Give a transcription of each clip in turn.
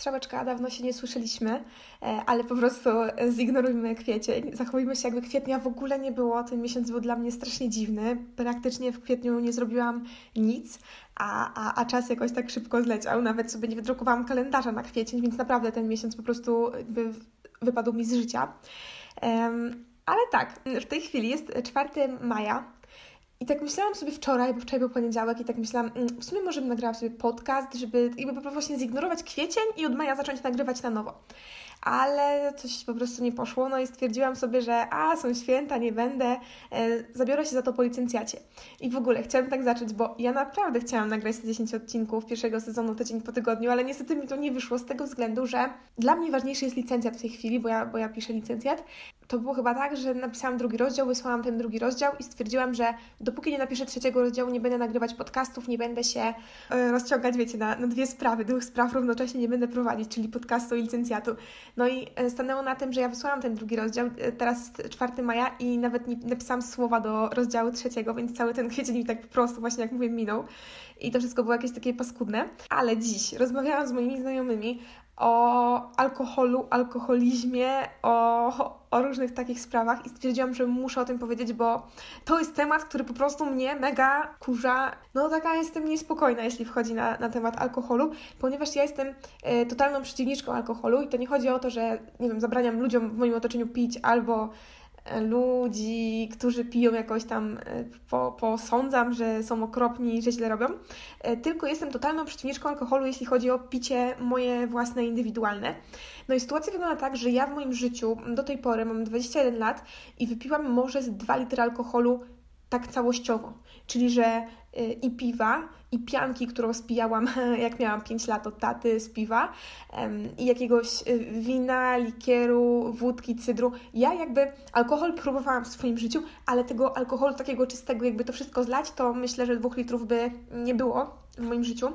Strzałeczka, dawno się nie słyszeliśmy, e, ale po prostu zignorujmy kwiecień. Zachowujmy się, jakby kwietnia w ogóle nie było. Ten miesiąc był dla mnie strasznie dziwny. Praktycznie w kwietniu nie zrobiłam nic, a, a, a czas jakoś tak szybko zleciał. Nawet sobie nie wydrukowałam kalendarza na kwiecień, więc naprawdę ten miesiąc po prostu wypadł mi z życia. Um, ale tak, w tej chwili jest 4 maja, i tak myślałam sobie wczoraj, bo wczoraj był poniedziałek i tak myślałam, mm, w sumie może bym nagrała sobie podcast, żeby jakby właśnie zignorować kwiecień i od maja zacząć nagrywać na nowo ale coś po prostu nie poszło, no i stwierdziłam sobie, że a, są święta, nie będę, e, zabiorę się za to po licencjacie. I w ogóle chciałam tak zacząć, bo ja naprawdę chciałam nagrać te 10 odcinków pierwszego sezonu tydzień po tygodniu, ale niestety mi to nie wyszło z tego względu, że dla mnie ważniejszy jest licencjat w tej chwili, bo ja, bo ja piszę licencjat. To było chyba tak, że napisałam drugi rozdział, wysłałam ten drugi rozdział i stwierdziłam, że dopóki nie napiszę trzeciego rozdziału, nie będę nagrywać podcastów, nie będę się e, rozciągać, wiecie, na, na dwie sprawy, dwóch spraw równocześnie nie będę prowadzić, czyli podcastu i licencjatu. No i e, stanęło na tym, że ja wysłałam ten drugi rozdział, e, teraz jest 4 maja i nawet nie napisałam słowa do rozdziału trzeciego, więc cały ten kwiecień mi tak po prostu właśnie, jak mówię, minął. I to wszystko było jakieś takie paskudne. Ale dziś rozmawiałam z moimi znajomymi o alkoholu, alkoholizmie, o, o różnych takich sprawach i stwierdziłam, że muszę o tym powiedzieć, bo to jest temat, który po prostu mnie mega kurza. No taka jestem niespokojna, jeśli wchodzi na, na temat alkoholu, ponieważ ja jestem e, totalną przeciwniczką alkoholu i to nie chodzi o to, że nie wiem, zabraniam ludziom w moim otoczeniu pić albo ludzi, którzy piją jakoś tam, e, po, posądzam, że są okropni że źle robią, e, tylko jestem totalną przeciwniczką alkoholu, jeśli chodzi o picie moje własne, indywidualne. No i sytuacja wygląda tak, że ja w moim życiu do tej pory mam 21 lat i wypiłam może z 2 litry alkoholu tak całościowo, czyli że y, i piwa, i pianki, którą spijałam, jak miałam 5 lat od taty z piwa, i jakiegoś y, wina, likieru, wódki, cydru. Ja jakby alkohol próbowałam w swoim życiu, ale tego alkoholu takiego czystego, jakby to wszystko zlać, to myślę, że dwóch litrów by nie było w moim życiu.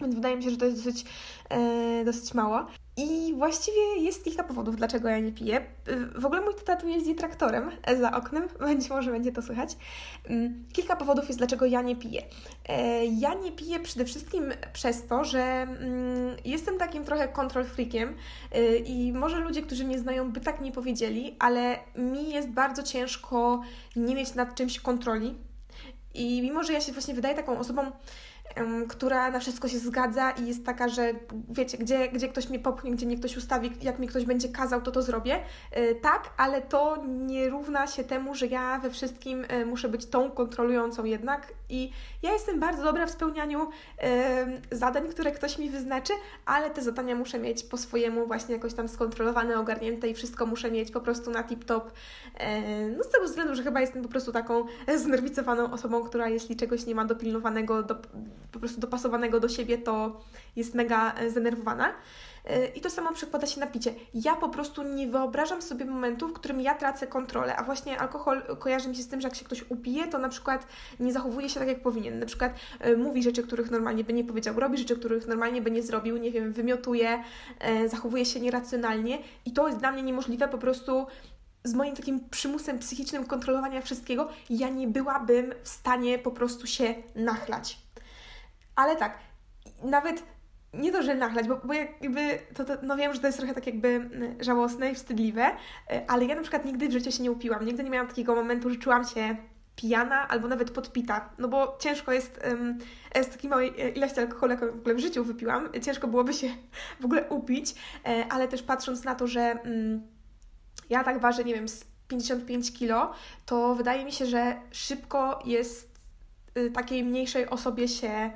Więc wydaje mi się, że to jest dosyć, e, dosyć mało. I właściwie jest kilka powodów, dlaczego ja nie piję. W ogóle mój tata tu jeździ traktorem za oknem, być może będzie to słychać. Mm, kilka powodów jest, dlaczego ja nie piję. E, ja nie piję przede wszystkim przez to, że mm, jestem takim trochę control freakiem e, i może ludzie, którzy mnie znają, by tak nie powiedzieli, ale mi jest bardzo ciężko nie mieć nad czymś kontroli. I mimo, że ja się właśnie wydaję taką osobą, która na wszystko się zgadza i jest taka, że wiecie, gdzie, gdzie ktoś mnie popchnie, gdzie mnie ktoś ustawi, jak mi ktoś będzie kazał, to to zrobię. E, tak, ale to nie równa się temu, że ja we wszystkim e, muszę być tą kontrolującą jednak i ja jestem bardzo dobra w spełnianiu zadań, które ktoś mi wyznaczy, ale te zadania muszę mieć po swojemu właśnie jakoś tam skontrolowane, ogarnięte i wszystko muszę mieć po prostu na tip-top. E, no z tego względu, że chyba jestem po prostu taką znerwicowaną osobą, która jeśli czegoś nie ma dopilnowanego, do, po prostu dopasowanego do siebie, to jest mega e, zdenerwowana. E, I to samo przekłada się na picie. Ja po prostu nie wyobrażam sobie momentu, w którym ja tracę kontrolę, a właśnie alkohol kojarzy mi się z tym, że jak się ktoś upije, to na przykład nie zachowuje się tak, jak powinien. Na przykład y, mówi rzeczy, których normalnie by nie powiedział, robi rzeczy, których normalnie by nie zrobił, nie wiem, wymiotuje, zachowuje się nieracjonalnie i to jest dla mnie niemożliwe po prostu z moim takim przymusem psychicznym kontrolowania wszystkiego, ja nie byłabym w stanie po prostu się nachlać. Ale tak, nawet nie to, że nachlać, bo, bo jakby, to, to, no wiem, że to jest trochę tak jakby mm, żałosne i wstydliwe, y, ale ja na przykład nigdy w życiu się nie upiłam, nigdy nie miałam takiego momentu, że czułam się pijana albo nawet podpita, no bo ciężko jest um, z takiej małej e, ilości alkoholu, jaką w ogóle w życiu wypiłam, ciężko byłoby się w ogóle upić, e, ale też patrząc na to, że um, ja tak ważę, nie wiem, 55 kilo, to wydaje mi się, że szybko jest y, takiej mniejszej osobie się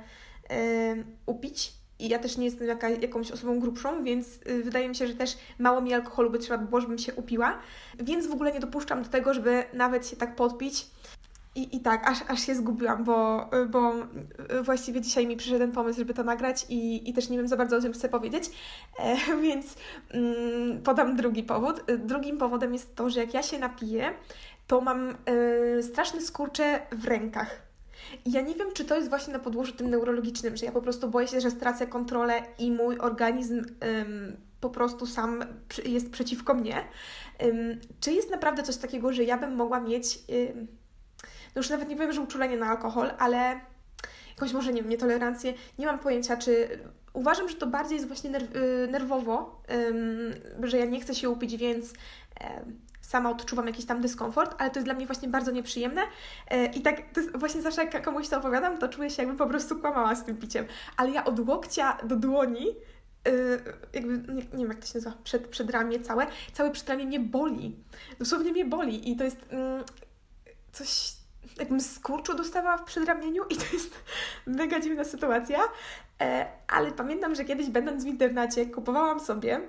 upić. I ja też nie jestem jaka, jakąś osobą grubszą, więc y, wydaje mi się, że też mało mi alkoholu by trzeba było, żebym się upiła. Więc w ogóle nie dopuszczam do tego, żeby nawet się tak podpić. I, I tak, aż, aż się zgubiłam, bo, bo właściwie dzisiaj mi przyszedł ten pomysł, żeby to nagrać i, i też nie wiem za bardzo o czym chcę powiedzieć, e, więc mm, podam drugi powód. Drugim powodem jest to, że jak ja się napiję, to mam e, straszne skurcze w rękach. Ja nie wiem, czy to jest właśnie na podłożu tym neurologicznym, że ja po prostu boję się, że stracę kontrolę i mój organizm ym, po prostu sam jest przeciwko mnie. Ym, czy jest naprawdę coś takiego, że ja bym mogła mieć, ym, no już nawet nie powiem, że uczulenie na alkohol, ale jakąś może, nie wiem, nietolerancję, nie mam pojęcia, czy uważam, że to bardziej jest właśnie nerw, y, nerwowo, że ja nie chcę się upić, więc sama odczuwam jakiś tam dyskomfort, ale to jest dla mnie właśnie bardzo nieprzyjemne. E, i tak właśnie zawsze jak komuś to opowiadam, to czuję się jakbym po prostu kłamała z tym piciem, ale ja od łokcia do dłoni e, jakby, nie, nie, wiem jak to się nazywa, przed, przedramię całe, całe przedramię mnie boli. Dosłownie mnie boli i to jest mm, coś, jakbym skurczu dostawała w przedramieniu i to jest mega dziwna sytuacja, e, ale pamiętam, że kiedyś będąc w internecie kupowałam sobie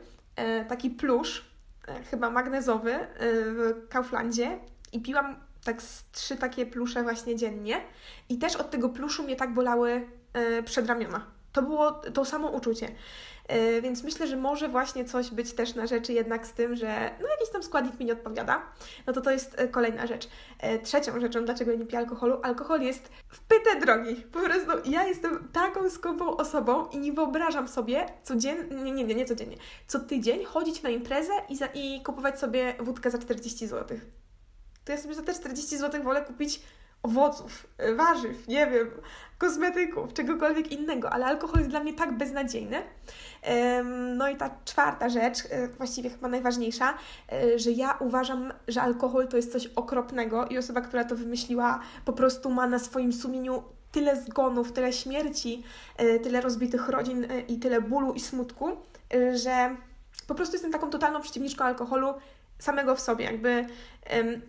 taki plusz, E, chyba magnezowy e, w Kauflandzie i piłam tak trzy takie plusze właśnie dziennie i też od tego pluszu mnie tak bolały e, przedramiona. To było to samo uczucie. Więc myślę, że może właśnie coś być też na rzeczy jednak z tym, że no jakiś tam składnik mi nie odpowiada. No to to jest kolejna rzecz. Trzecią rzeczą, dlaczego nie piję alkoholu, alkohol jest w pytę drogi. Po prostu ja jestem taką skąpą osobą i nie wyobrażam sobie codziennie, nie, nie, nie, nie codziennie, co tydzień chodzić na imprezę i, za, i kupować sobie wódkę za 40 zł. To ja sobie za te 40 zł wolę kupić owoców, warzyw, nie wiem, kosmetyków, czegokolwiek innego, ale alkohol jest dla mnie tak beznadziejny. No i ta czwarta rzecz, e, właściwie chyba najważniejsza, e, że ja uważam, że alkohol to jest coś okropnego i osoba, która to wymyśliła, po prostu ma na swoim sumieniu tyle zgonów, tyle śmierci, tyle rozbitych rodzin i tyle bólu i smutku, że po prostu jestem taką totalną przeciwniczką alkoholu samego w sobie. Jakby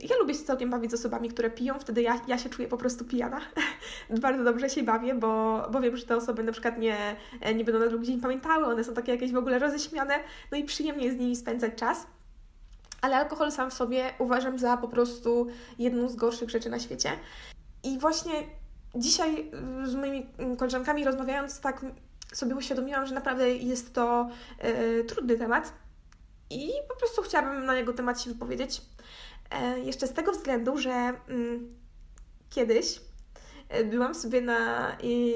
ja lubię się całkiem bawić z osobami, które piją, wtedy ja, ja się czuję po prostu pijana. Bardzo dobrze się bawię, bo, bo wiem, że te osoby na przykład nie, nie będą na drugi dzień pamiętały, one są takie jakieś w ogóle roześmiane, no i przyjemnie jest z nimi spędzać czas. Ale alkohol sam w sobie uważam za po prostu jedną z gorszych rzeczy na świecie. I właśnie dzisiaj y, z moimi koleżankami rozmawiając, tak sobie uświadomiłam, że naprawdę jest to yy, trudny temat i po prostu chciałabym na jego temat się wypowiedzieć. E, jeszcze z tego względu, że mm, kiedyś e, byłam sobie na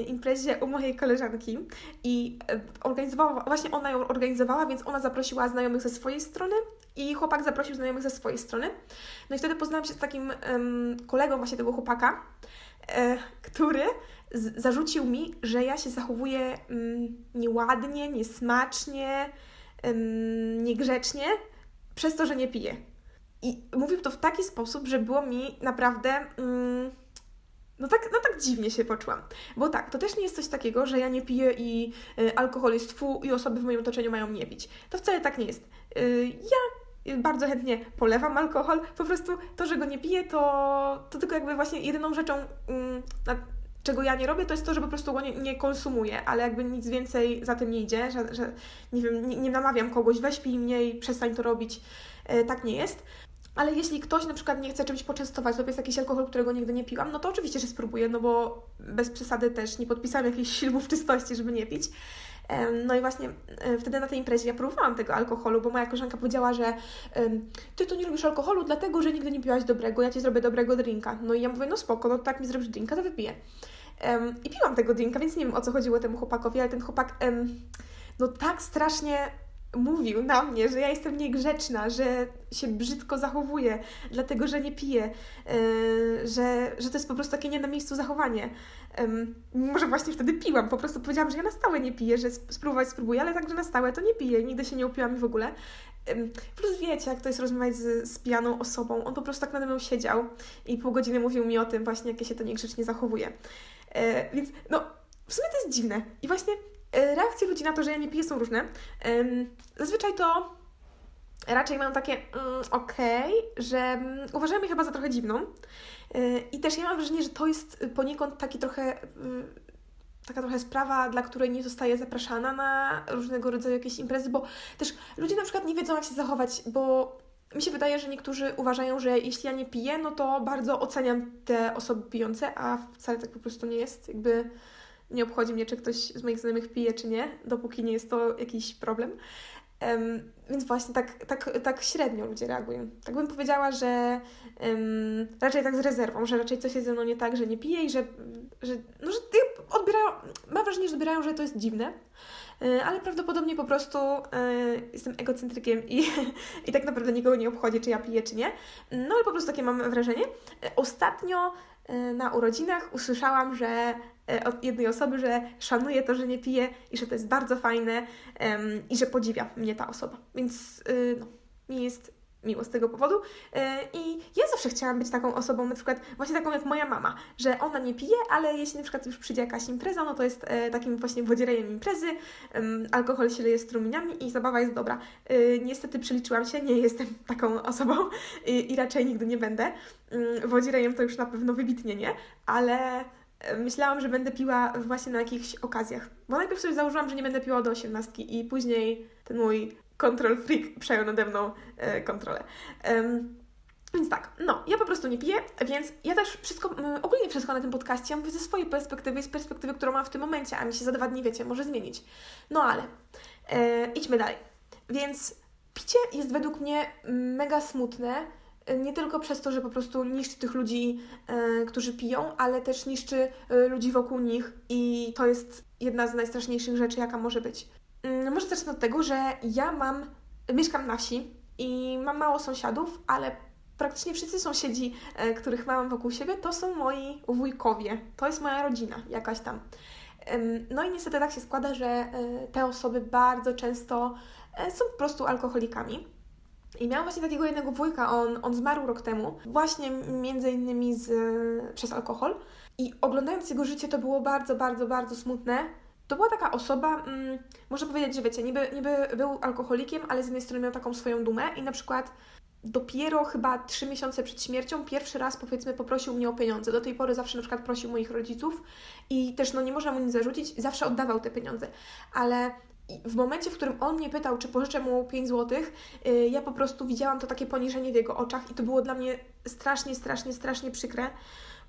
imprezie u mojej koleżanki i e, organizowała, właśnie ona ją organizowała, więc ona zaprosiła znajomych ze swojej strony i chłopak zaprosił znajomych ze swojej strony. No i wtedy poznałam się z takim kolegą właśnie tego chłopaka, który zarzucił mi, że ja się zachowuję mm, nieładnie, niesmacznie, niegrzecznie przez to, że nie piję. I mówił to w taki sposób, że było mi naprawdę. Mm, no tak, no tak dziwnie się poczułam. Bo tak, to też nie jest coś takiego, że ja nie piję i y, alkohol jest fu i osoby w moim otoczeniu mają nie pić. To wcale tak nie jest. Y, ja bardzo chętnie polewam alkohol, po prostu to, że go nie piję, to, to tylko jakby właśnie jedyną rzeczą, mm, czego ja nie robię, to jest to, że po prostu go nie, nie konsumuję, ale jakby nic więcej za tym nie idzie, że, że nie wiem, nie, nie namawiam kogoś, weź pij mniej, przestań to robić, e, tak nie jest. Ale jeśli ktoś na przykład nie chce czymś poczęstować, to jest jakiś alkohol, którego nigdy nie piłam, no to oczywiście, że spróbuję, no bo bez przesady też nie podpisałam jakichś ślubów czystości, żeby nie pić. No i właśnie wtedy na tej imprezie ja próbowałam tego alkoholu, bo moja koleżanka powiedziała, że ty to nie lubisz alkoholu, dlatego że nigdy nie piłaś dobrego, ja ci zrobię dobrego drinka. No i ja mówię, no spoko, no tak mi zrobisz drinka, to wypiję. I piłam tego drinka, więc nie wiem o co chodziło temu chłopakowi, ale ten chłopak no tak strasznie mówił na mnie, że ja jestem niegrzeczna, że się brzydko zachowuję, dlatego że nie piję, yy, że, że to jest po prostu takie nie na miejscu zachowanie. Yy, może właśnie wtedy piłam, po prostu powiedziałam, że ja na stałe nie piję, że spróbować spróbuję, ale także na stałe to nie piję, nigdy się nie upiłam i w ogóle. Yy, plus wiecie, jak to jest rozmawiać z, z pijaną osobą, on po prostu tak nade mną siedział i pół godziny mówił mi o tym właśnie, jak ja się to niegrzecznie zachowuje. Yy, więc no, w sumie to jest dziwne. I właśnie E, reakcje ludzi na to, że ja nie piję są różne. Zazwyczaj to raczej mam takie mm, okej, okay, że mm, uważają mnie chyba za trochę dziwną. E, I też ja mam wrażenie, że to jest poniekąd taki trochę y, taka trochę sprawa, dla której nie zostaje zapraszana na różnego rodzaju jakieś imprezy, bo też ludzie na przykład nie wiedzą, jak się zachować, bo mi się wydaje, że niektórzy uważają, że jeśli ja nie piję, no to bardzo oceniam te osoby pijące, a wcale tak po prostu nie jest. Jakby nie obchodzi mnie, czy ktoś z moich znajomych pije, czy nie, dopóki nie jest to jakiś problem. Um, więc właśnie tak, tak, tak średnio ludzie reagują. Tak bym powiedziała, że um, raczej tak z rezerwą, że raczej coś jest ze mną nie tak, że nie piję i że, że, no, że odbierają, mam wrażenie, że odbierają, że to jest dziwne, e, ale prawdopodobnie po prostu e, jestem egocentrykiem i, i tak naprawdę nikogo nie obchodzi, czy ja piję, czy nie. No ale po prostu takie mam wrażenie. Ostatnio na urodzinach usłyszałam, że od jednej osoby, że szanuje to, że nie pije i że to jest bardzo fajne i że podziwia mnie ta osoba. Więc no, mi jest miło z tego powodu. E, I ja zawsze chciałam być taką osobą, na przykład właśnie taką jak moja mama, że ona nie pije, ale jeśli na przykład już przyjdzie jakaś impreza, no to jest e, takim właśnie wodzierejem imprezy, alkohol się leje strumieniami i zabawa jest dobra. E, niestety przeliczyłam się, nie jestem taką osobą i, raczej nigdy nie będę. Mm, wodzierejem to już na pewno wybitnie nie, ale myślałam, że będę piła właśnie na jakichś okazjach. Bo najpierw sobie założyłam, że nie będę piła do osiemnastki i później ten mój control freak przejął nade mną e, kontrolę. Więc tak, no, ja po prostu nie piję, więc ja też wszystko, ogólnie wszystko na tym podcaście mówię ze swojej perspektywy, z perspektywy, którą mam w tym momencie, a mi się za dwa dni, wiecie, może zmienić. No ale, e, idźmy dalej. Więc picie jest według mnie mega smutne, nie tylko przez to, że po prostu niszczy tych ludzi, e, którzy piją, ale też niszczy e, ludzi wokół nich i to jest jedna z najstraszniejszych rzeczy, jaka może być. Mm, może zacznę od tego, że ja mam, mieszkam na wsi i mam mało sąsiadów, ale praktycznie wszyscy sąsiedzi, e, których mam wokół siebie, to są moi wujkowie. To jest moja rodzina jakaś tam. No i niestety tak się składa, że te osoby bardzo często są po prostu alkoholikami. I miałam właśnie takiego jednego wujka, on, on zmarł rok temu, właśnie między innymi z, przez alkohol. I oglądając jego życie, to było bardzo, bardzo, bardzo smutne, to była taka osoba, mm, można powiedzieć, że wiecie, niby, niby był alkoholikiem, ale z jednej strony miał taką swoją dumę i na przykład dopiero chyba trzy miesiące przed śmiercią pierwszy raz powiedzmy poprosił mnie o pieniądze. Do tej pory zawsze na przykład prosił moich rodziców i też no nie można mu nic zarzucić, zawsze oddawał te pieniądze. Ale w momencie, w którym on mnie pytał, czy pożyczę mu 5 zł, yy, ja po prostu widziałam to takie poniżenie w jego oczach i to było dla mnie strasznie, strasznie, strasznie przykre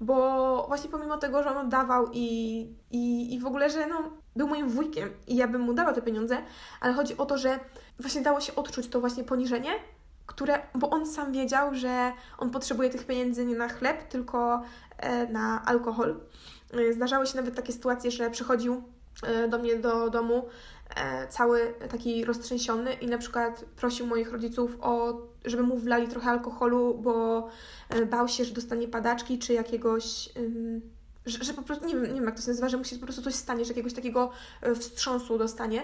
bo właśnie pomimo tego, że on oddawał i, i, i w ogóle, że no, był moim wujkiem i ja bym mu dała te pieniądze, ale chodzi o to, że właśnie dało się odczuć to właśnie poniżenie, które, bo on sam wiedział, że on potrzebuje tych pieniędzy nie na chleb, tylko e, na alkohol. E, zdarzały się nawet takie sytuacje, że przychodził e, do mnie do domu cały taki roztrzęsiony i na przykład prosił moich rodziców o, żeby mu wlali trochę alkoholu, bo e, bał się, że dostanie padaczki czy jakiegoś. Że, że, po prostu, nie wiem, nie wiem jak to się nazywa, że mu się po prostu coś stanie, że jakiegoś takiego e, wstrząsu dostanie.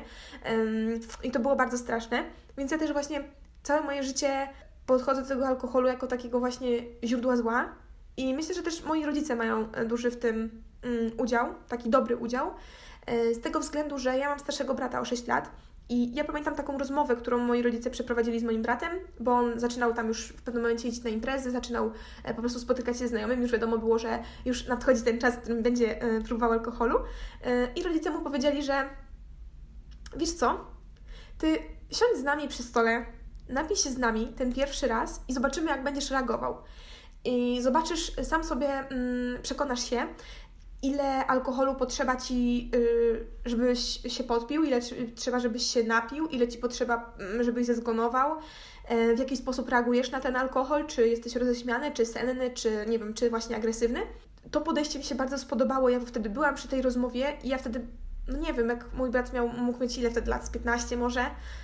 I to było bardzo straszne. Więc ja też właśnie całe moje życie podchodzę do tego alkoholu jako takiego właśnie źródła zła. I myślę, że też moi rodzice mają duży w tym mm, udział, taki dobry udział. E, z tego względu, że ja mam starszego brata o 6 lat i ja pamiętam taką rozmowę, którą moi rodzice przeprowadzili z moim bratem, bo on zaczynał tam już w pewnym momencie jeździć na imprezy, zaczynał e, po prostu spotykać się ze znajomymi, już wiadomo było, że już nadchodzi ten czas, w którym będzie e, próbował alkoholu. I rodzice mu powiedzieli, że wiesz co, ty siądź z nami przy stole, napij się z nami ten pierwszy raz i zobaczymy, jak będziesz reagował. I zobaczysz, sam sobie mm, przekonasz się, ile alkoholu potrzeba ci, y, żebyś się podpił, ile trzeba, żebyś się napił, ile ci potrzeba, mm, żebyś zezgonował, e, w jaki sposób reagujesz na ten alkohol, czy jesteś roześmiany, czy senny, czy nie wiem, czy właśnie agresywny. To podejście mi się bardzo spodobało. Ja wtedy byłam przy tej rozmowie i ja wtedy no nie wiem, jak mój brat miał, mógł mieć ile wtedy lat, z 15 może,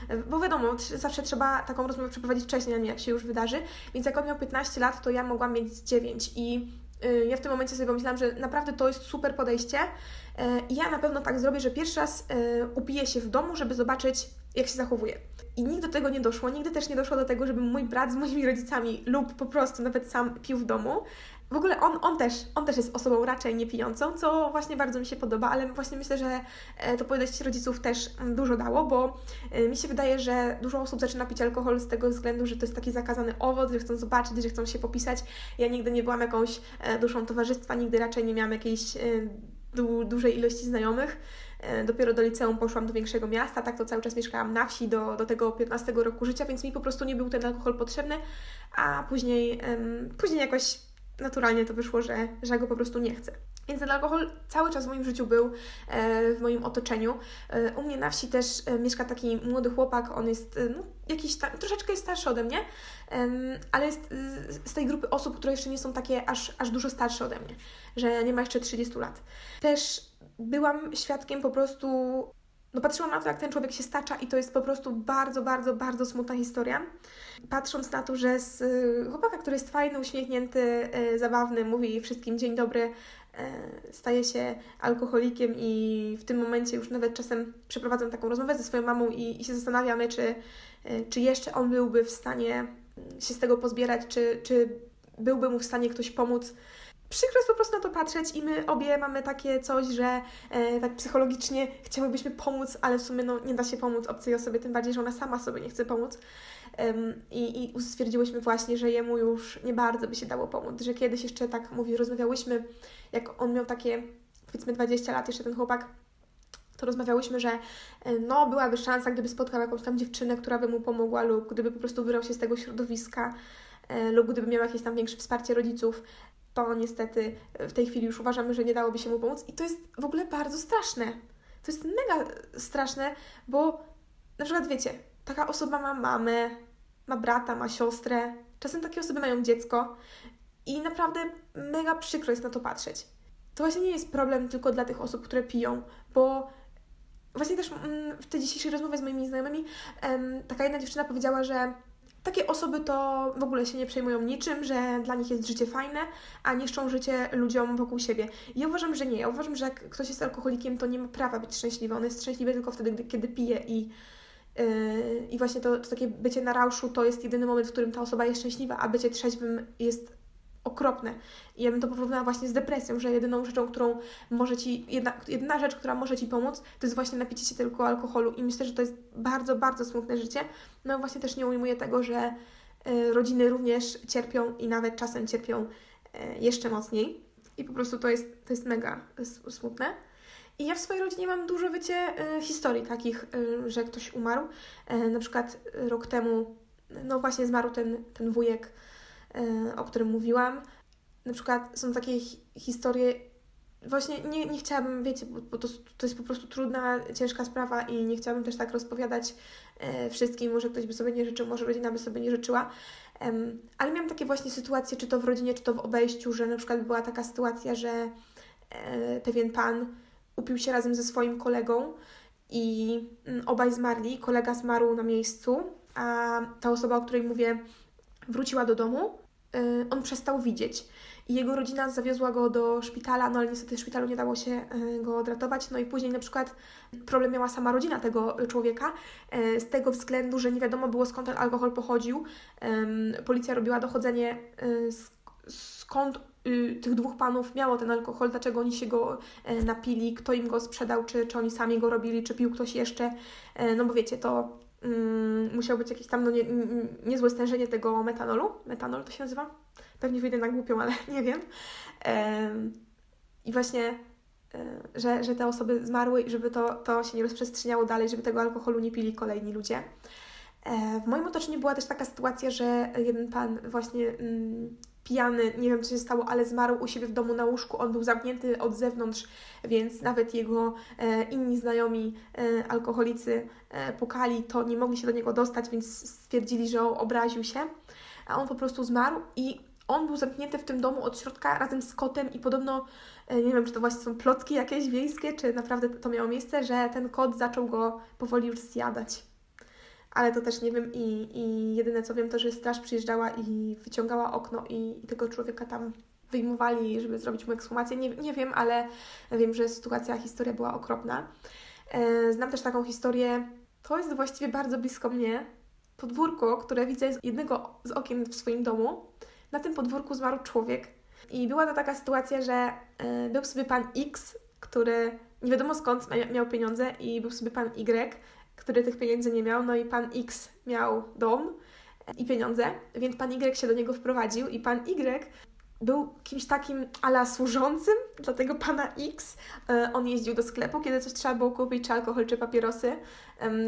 e, bo wiadomo, zawsze trzeba taką rozmowę przeprowadzić wcześniej, jak się już wydarzy, więc jak on miał 15 lat, to ja mogłam mieć 9 i Y, ja w tym momencie sobie pomyślałam, że naprawdę to jest super podejście y, ja na pewno tak zrobię, że pierwszy raz y, upiję się w domu, żeby zobaczyć, jak się zachowuje. I nigdy do tego nie doszło. Nigdy też nie doszło do tego, żeby mój brat z moimi rodzicami lub po prostu nawet sam pił w domu. W ogóle on, on, też, on też jest osobą raczej niepijącą, co właśnie bardzo mi się podoba, ale właśnie myślę, że e, to podejście rodziców też mm, dużo dało, bo e, mi się wydaje, że dużo osób zaczyna pić alkohol z tego względu, że to jest taki zakazany owoc, że chcą zobaczyć, że chcą się popisać. Ja nigdy nie byłam jakąś e, duszą towarzystwa, nigdy raczej nie miałam jakiejś du dużej ilości znajomych. Dopiero do liceum poszłam do większego miasta, tak to cały czas mieszkałam na wsi do, do tego 15 roku życia, więc mi po prostu nie był ten alkohol potrzebny, a później, później jakoś naturalnie to wyszło, że, że go po prostu nie chcę. Więc ten alkohol cały czas w moim życiu był, e, w moim otoczeniu. E, u mnie na wsi też e, mieszka taki młody chłopak, on jest no, jakiś tam, troszeczkę jest starszy ode mnie, ale jest z tej grupy osób, które jeszcze nie są takie aż, aż dużo starsze ode mnie, że nie ma jeszcze 30 lat. Też byłam świadkiem po prostu no patrzyłam na to, jak ten człowiek się stacza i to jest po prostu bardzo, bardzo, bardzo smutna historia. Patrząc na to, że z y, chłopaka, który jest fajny, uśmiechnięty, yy, zabawny, mówi wszystkim dzień dobry, yy, staje się alkoholikiem i w tym momencie już nawet czasem przeprowadzam taką rozmowę ze swoją mamą i, i się zastanawiamy, czy, czy jeszcze on byłby w stanie się z tego pozbierać, czy, czy byłby mu w stanie ktoś pomóc przykro jest po prostu na to patrzeć i my obie mamy takie coś, że e, tak psychologicznie chciałybyśmy pomóc, ale w sumie no, nie da się pomóc obcej osobie, tym bardziej, że ona sama sobie nie chce pomóc. Um, i, I stwierdziłyśmy właśnie, że jemu już nie bardzo by się dało pomóc, że kiedyś jeszcze tak mówi, rozmawiałyśmy, jak on miał takie powiedzmy 20 lat, jeszcze ten chłopak, to rozmawiałyśmy, że e, no byłaby szansa, gdyby spotkał jakąś tam dziewczynę, która by mu pomogła lub gdyby po prostu wyrał się z tego środowiska e, lub gdyby miał jakieś tam większe wsparcie rodziców, to niestety w tej chwili już uważamy, że nie dałoby się mu pomóc i to jest w ogóle bardzo straszne. To jest mega straszne, bo na przykład wiecie, taka osoba ma mamę, ma brata, ma siostrę, czasem takie osoby mają dziecko i naprawdę mega przykro jest na to patrzeć. To właśnie nie jest problem tylko dla tych osób, które piją, bo właśnie też mm, w tej dzisiejszej rozmowie z moimi znajomymi taka jedna dziewczyna powiedziała, że takie osoby to w ogóle się nie przejmują niczym, że dla nich jest życie fajne, a niszczą życie ludziom wokół siebie. Ja uważam, że nie. Ja uważam, że jak ktoś jest alkoholikiem, to nie ma prawa być szczęśliwy. On jest szczęśliwy tylko wtedy, kiedy pije i Yy, I właśnie to, to, takie bycie na rauszu to jest jedyny moment, w którym ta osoba jest szczęśliwa, a bycie trzeźwym jest okropne. I ja bym to porównała właśnie z depresją, że jedyną rzeczą, którą może ci, jedna, jedna rzecz, która może ci pomóc, to jest właśnie napicie się tylko alkoholu. I myślę, że to jest bardzo, bardzo smutne życie. No właśnie też nie ujmuję tego, że y, rodziny również cierpią i nawet czasem cierpią y, jeszcze mocniej. I po prostu to jest, to jest mega smutne. I ja w swojej rodzinie mam dużo, wiecie, y, historii takich, że ktoś umarł. Na przykład rok temu, no właśnie zmarł ten, ten wujek o którym mówiłam. Na przykład są takie historie, właśnie nie, nie chciałabym, wiecie, bo, to, to jest po prostu trudna, ciężka sprawa i nie chciałabym też tak rozpowiadać e, wszystkim, może ktoś by sobie nie życzył, może rodzina by sobie nie życzyła, ale miałam takie właśnie sytuacje, czy to w rodzinie, czy to w obejściu, że na przykład była taka sytuacja, że e, pewien pan upił się razem ze swoim kolegą i mm, obaj zmarli, kolega zmarł na miejscu, a ta osoba, o której mówię, wróciła do domu. Y, on przestał widzieć. I jego rodzina zawiozła go do szpitala, no ale niestety w szpitalu nie dało się y, go odratować. No i później na przykład problem miała sama rodzina tego człowieka, y, z tego względu, że nie wiadomo było skąd ten alkohol pochodził. Policja robiła dochodzenie skąd tych dwóch panów miało ten alkohol, dlaczego oni się go napili, kto im go sprzedał, czy, czy oni sami go robili, czy pił ktoś jeszcze. No bo wiecie, to mm, musiało być jakieś tam no, nie, niezłe stężenie tego metanolu. Metanol to się nazywa? Pewnie wyjdę na głupią, ale nie wiem. I właśnie, e, że, że te osoby zmarły i żeby to, to się nie rozprzestrzeniało dalej, żeby tego alkoholu nie pili kolejni ludzie. E, w moim otoczeniu była też taka sytuacja, że jeden pan właśnie mm, pijany, nie wiem co się stało, ale zmarł u siebie w domu na łóżku. On był zamknięty od zewnątrz, więc nawet jego e, inni znajomi e, alkoholicy e, pukali, to nie mogli się do niego dostać, więc stwierdzili, że obraził się. A on po prostu zmarł i on był zamknięty w tym domu od środka razem z kotem i podobno, e, nie wiem, czy to właśnie są plotki jakieś wiejskie, czy naprawdę to miało miejsce, że ten kot zaczął go powoli już zjadać ale to też nie wiem i, i jedyne co wiem to, że straż przyjeżdżała i wyciągała okno i, i tego człowieka tam wyjmowali, żeby zrobić mu ekshumację. Nie, nie wiem, ale wiem, że sytuacja, historia była okropna. E, znam też taką historię, to jest właściwie bardzo blisko mnie, podwórko, które widzę z jednego z okien w swoim domu. Na tym podwórku zmarł człowiek i była to taka sytuacja, że e, był sobie pan X, który nie wiadomo skąd miał pieniądze i był sobie pan Y, który tych pieniędzy nie miał, no i pan X miał dom i pieniądze, więc pan Y się do niego wprowadził i pan Y był kimś takim ala służącym dla tego pana X. E, on jeździł do sklepu, kiedy coś trzeba było kupić, czy alkohol, czy papierosy,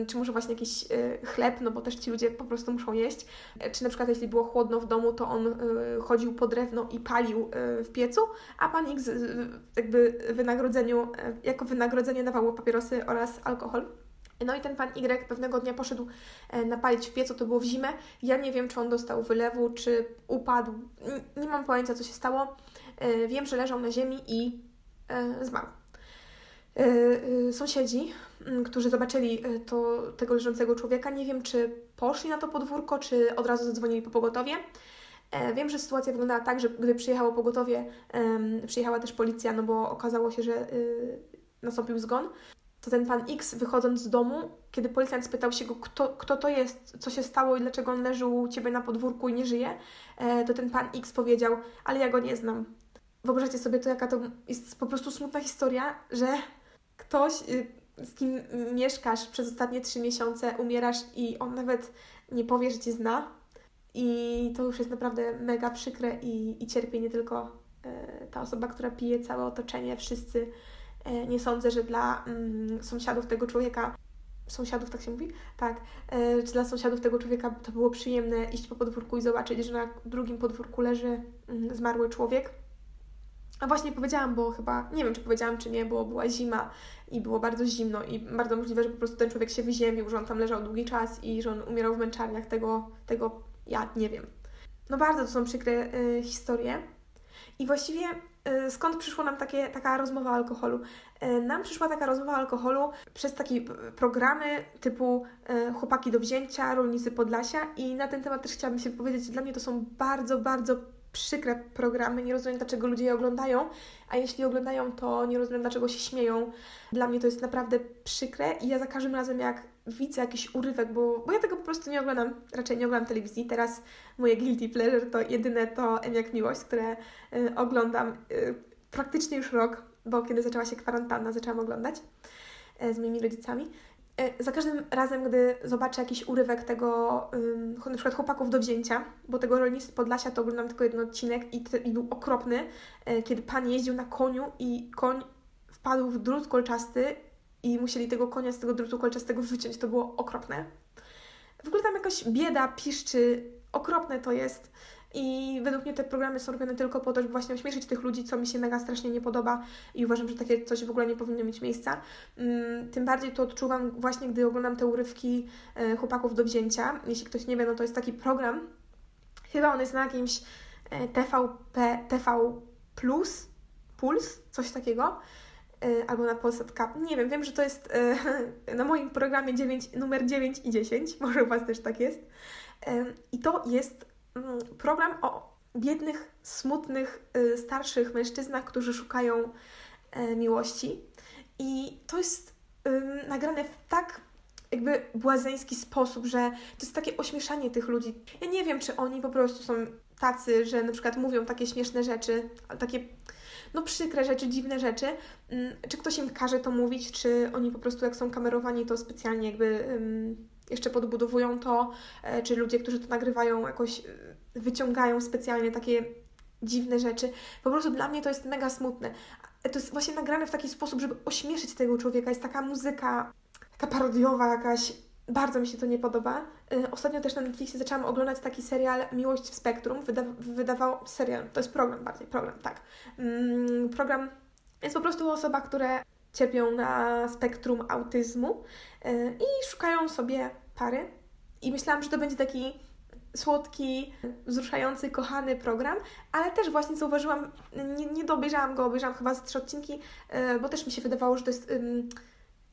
czy może właśnie jakiś e, chleb, no bo też ci ludzie po prostu muszą jeść. E, czy na przykład jeśli było chłodno w domu, to on chodził po drewno i palił w piecu, a pan X jakby wynagrodzeniu, jako wynagrodzenie dawało papierosy oraz alkohol. No i ten pan Y pewnego dnia poszedł e, napalić w piecu, to było w zimę. Ja nie wiem, czy on dostał wylewu, czy upadł. Nie mam pojęcia, co się stało. E, wiem, że leżał na ziemi i e, zmarł. sąsiedzi, którzy zobaczyli to, tego leżącego człowieka, nie wiem, czy poszli na to podwórko, czy od razu zadzwonili po pogotowie. Wiem, że sytuacja wyglądała tak, że gdy przyjechało pogotowie, przyjechała też policja, no bo okazało się, że nastąpił zgon to ten pan X wychodząc z domu, kiedy policjant spytał się go, kto, kto to jest, co się stało i dlaczego on leży u ciebie na podwórku i nie żyje, e, to ten pan X powiedział, ale ja go nie znam. Wyobraźcie sobie to, jaka to jest po prostu smutna historia, że ktoś, y, z kim mieszkasz przez ostatnie trzy miesiące, umierasz i on nawet nie powie, że cię zna. I to już jest naprawdę mega przykre i, i cierpi nie tylko e, ta osoba, która pije, całe otoczenie, wszyscy nie sądzę, że dla mm, sąsiadów tego człowieka, sąsiadów tak się mówi? Tak, e, czy dla sąsiadów tego człowieka to było przyjemne iść po podwórku i zobaczyć, że na drugim podwórku leży mm, zmarły człowiek. A właśnie powiedziałam, bo chyba, nie wiem czy powiedziałam czy nie, bo była zima i było bardzo zimno i bardzo możliwe, że po prostu ten człowiek się wyziemił, że on tam leżał długi czas i że on umierał w męczarniach, tego, tego ja nie wiem. No bardzo to są przykre y, historie. I właściwie Y, skąd przyszła nam takie, taka rozmowa o alkoholu? Y, nam przyszła taka rozmowa o alkoholu przez takie programy typu Chłopaki do wzięcia, Rolnicy Podlasia i na ten temat też chciałabym się powiedzieć, dla mnie to są bardzo, bardzo przykre programy, nie rozumiem dlaczego ludzie je oglądają, a jeśli oglądają, to nie rozumiem dlaczego się śmieją. Dla mnie to jest naprawdę przykre i ja za każdym razem jak widzę jakiś urywek, bo, bo ja tego po prostu nie oglądam, raczej nie oglądam telewizji. Teraz moje guilty pleasure to jedyne to M jak miłość, które y, oglądam y, praktycznie już rok, bo kiedy zaczęła się kwarantanna, zaczęłam oglądać y, z moimi rodzicami. Y, za każdym razem, gdy zobaczę jakiś urywek tego, na przykład chłopaków do wzięcia, bo tego rolnictwa Podlasia to oglądam tylko jeden odcinek i, i był okropny, y, kiedy pan jeździł na koniu i koń wpadł w drut kolczasty i musieli tego konia z tego drutu kolczastego wyciąć. To było okropne. W ogóle tam jakaś bieda, piszczy, okropne to jest. I według mnie te programy są robione tylko po to, żeby właśnie ośmieszyć tych ludzi, co mi się mega strasznie nie podoba i uważam, że takie coś w ogóle nie powinno mieć miejsca. Mm, tym bardziej to odczuwam właśnie, gdy oglądam te urywki e, chłopaków do wzięcia. Jeśli ktoś nie wie, no to jest taki program, chyba on jest na jakimś e, TVP, TV Plus, Puls, coś takiego e, albo na Polsat Cup. Nie wiem, wiem, że to jest na moim programie 9, numer 9 i 10, może u Was też tak jest. I to jest program o biednych, smutnych, y, starszych mężczyznach, którzy szukają e, miłości. I to jest nagrane w tak jakby błazeński sposób, że to jest takie ośmieszanie tych ludzi. Ja nie wiem, czy oni po prostu są tacy, że na przykład mówią takie śmieszne rzeczy, takie no przykre rzeczy, dziwne rzeczy. Mm, czy ktoś im każe to mówić, czy oni po prostu jak są kamerowani, to specjalnie jakby jeszcze podbudowują to, e, czy ludzie, którzy to nagrywają, jakoś e, wyciągają specjalnie takie dziwne rzeczy. Po prostu dla mnie to jest mega smutne. To jest właśnie nagrane w taki sposób, żeby ośmieszyć tego człowieka. Jest taka muzyka, taka parodiowa jakaś. Bardzo mi się to nie podoba. E, ostatnio też na Netflixie zaczęłam oglądać taki serial Miłość w Spektrum. Wyda wydawał serial, to jest program bardziej, program, tak. Mm, program jest po prostu osoba, które cierpią na spektrum autyzmu e, i szukają sobie pary. I myślałam, że to będzie taki słodki, wzruszający, kochany program, ale też właśnie zauważyłam, nie, nie dobejrzałam go, obejrzałam chyba z trzy odcinki, e, bo też mi się wydawało, że to jest um,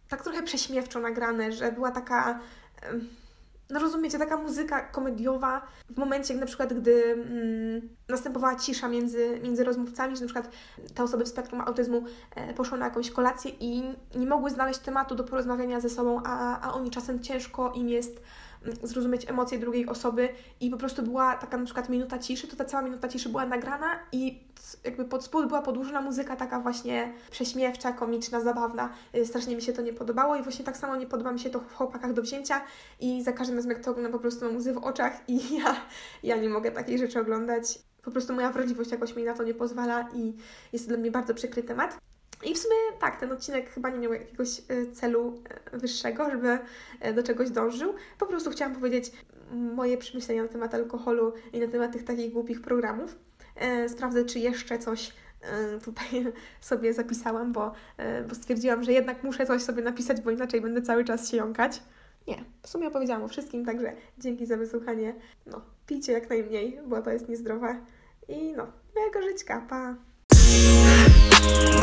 tak trochę prześmiewczo nagrane, że była taka um, no rozumiecie, taka muzyka komediowa w momencie, na przykład, gdy mm, następowała cisza między, między rozmówcami, że na przykład te osoby w spektrum autyzmu e, poszły na jakąś kolację i nie mogły znaleźć tematu do porozmawiania ze sobą, a, a oni czasem ciężko im jest zrozumieć emocje drugiej osoby i po prostu była taka na przykład minuta ciszy, to ta cała minuta ciszy była nagrana i jakby pod spód była podłużona muzyka taka właśnie prześmiewcza, komiczna, zabawna. Y, strasznie mi się to nie podobało i właśnie tak samo nie podoba mi się to w chłopakach do wzięcia i za każdym razem jak to oglądam po prostu mam łzy w oczach i ja, ja nie mogę takich rzeczy oglądać. Po prostu moja wrażliwość jakoś mi na to nie pozwala i jest to dla mnie bardzo przykry temat. I w sumie tak, ten odcinek chyba nie miał jakiegoś e, celu e, wyższego, żeby e, do czegoś dążył. Po prostu chciałam powiedzieć moje przemyślenia na temat alkoholu i na temat tych takich głupich programów. Sprawdzę, czy jeszcze coś tutaj sobie zapisałam, bo, bo stwierdziłam, że jednak muszę coś sobie napisać, bo inaczej będę cały czas się jąkać. Nie, w sumie opowiedziałam o wszystkim, także dzięki za wysłuchanie. No, pijcie jak najmniej, bo to jest niezdrowe. I no, miłego żyćka, pa! you